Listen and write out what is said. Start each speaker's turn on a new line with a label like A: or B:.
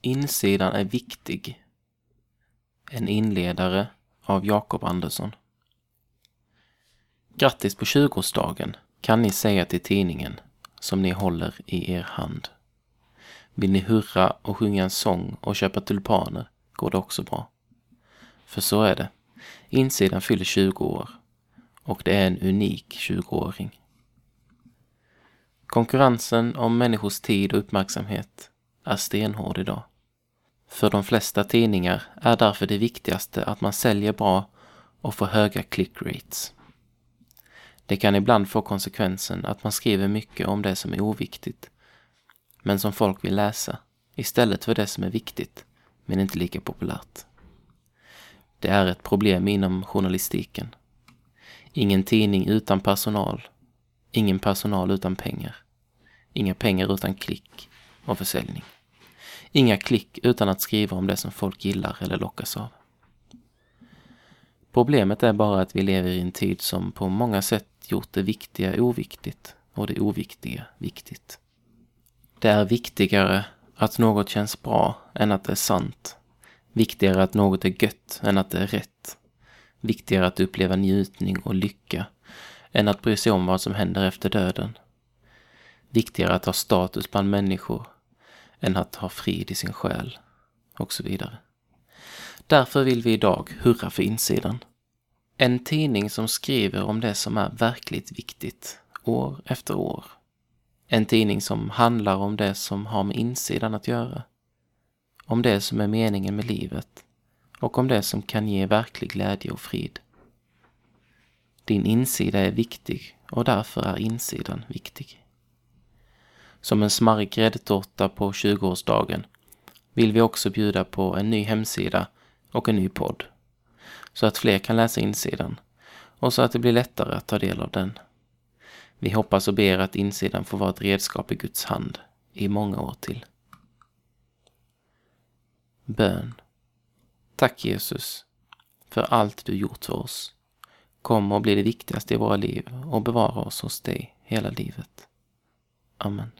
A: Insidan är viktig. En inledare av Jakob Andersson. Grattis på 20-årsdagen kan ni säga till tidningen som ni håller i er hand. Vill ni hurra och sjunga en sång och köpa tulpaner går det också bra. För så är det. Insidan fyller 20 år och det är en unik 20-åring. Konkurrensen om människors tid och uppmärksamhet är stenhård idag. För de flesta tidningar är därför det viktigaste att man säljer bra och får höga click rates. Det kan ibland få konsekvensen att man skriver mycket om det som är oviktigt, men som folk vill läsa, istället för det som är viktigt, men inte lika populärt. Det är ett problem inom journalistiken. Ingen tidning utan personal, ingen personal utan pengar, inga pengar utan klick och försäljning. Inga klick utan att skriva om det som folk gillar eller lockas av. Problemet är bara att vi lever i en tid som på många sätt gjort det viktiga oviktigt och det oviktiga viktigt. Det är viktigare att något känns bra än att det är sant. Viktigare att något är gött än att det är rätt. Viktigare att uppleva njutning och lycka än att bry sig om vad som händer efter döden. Viktigare att ha status bland människor än att ha frid i sin själ och så vidare. Därför vill vi idag hurra för insidan. En tidning som skriver om det som är verkligt viktigt, år efter år. En tidning som handlar om det som har med insidan att göra. Om det som är meningen med livet och om det som kan ge verklig glädje och frid. Din insida är viktig och därför är insidan viktig. Som en smarrig gräddtårta på 20-årsdagen vill vi också bjuda på en ny hemsida och en ny podd. Så att fler kan läsa insidan och så att det blir lättare att ta del av den. Vi hoppas och ber att insidan får vara ett redskap i Guds hand i många år till. Bön. Tack Jesus för allt du gjort för oss. Kom och bli det viktigaste i våra liv och bevara oss hos dig hela livet. Amen.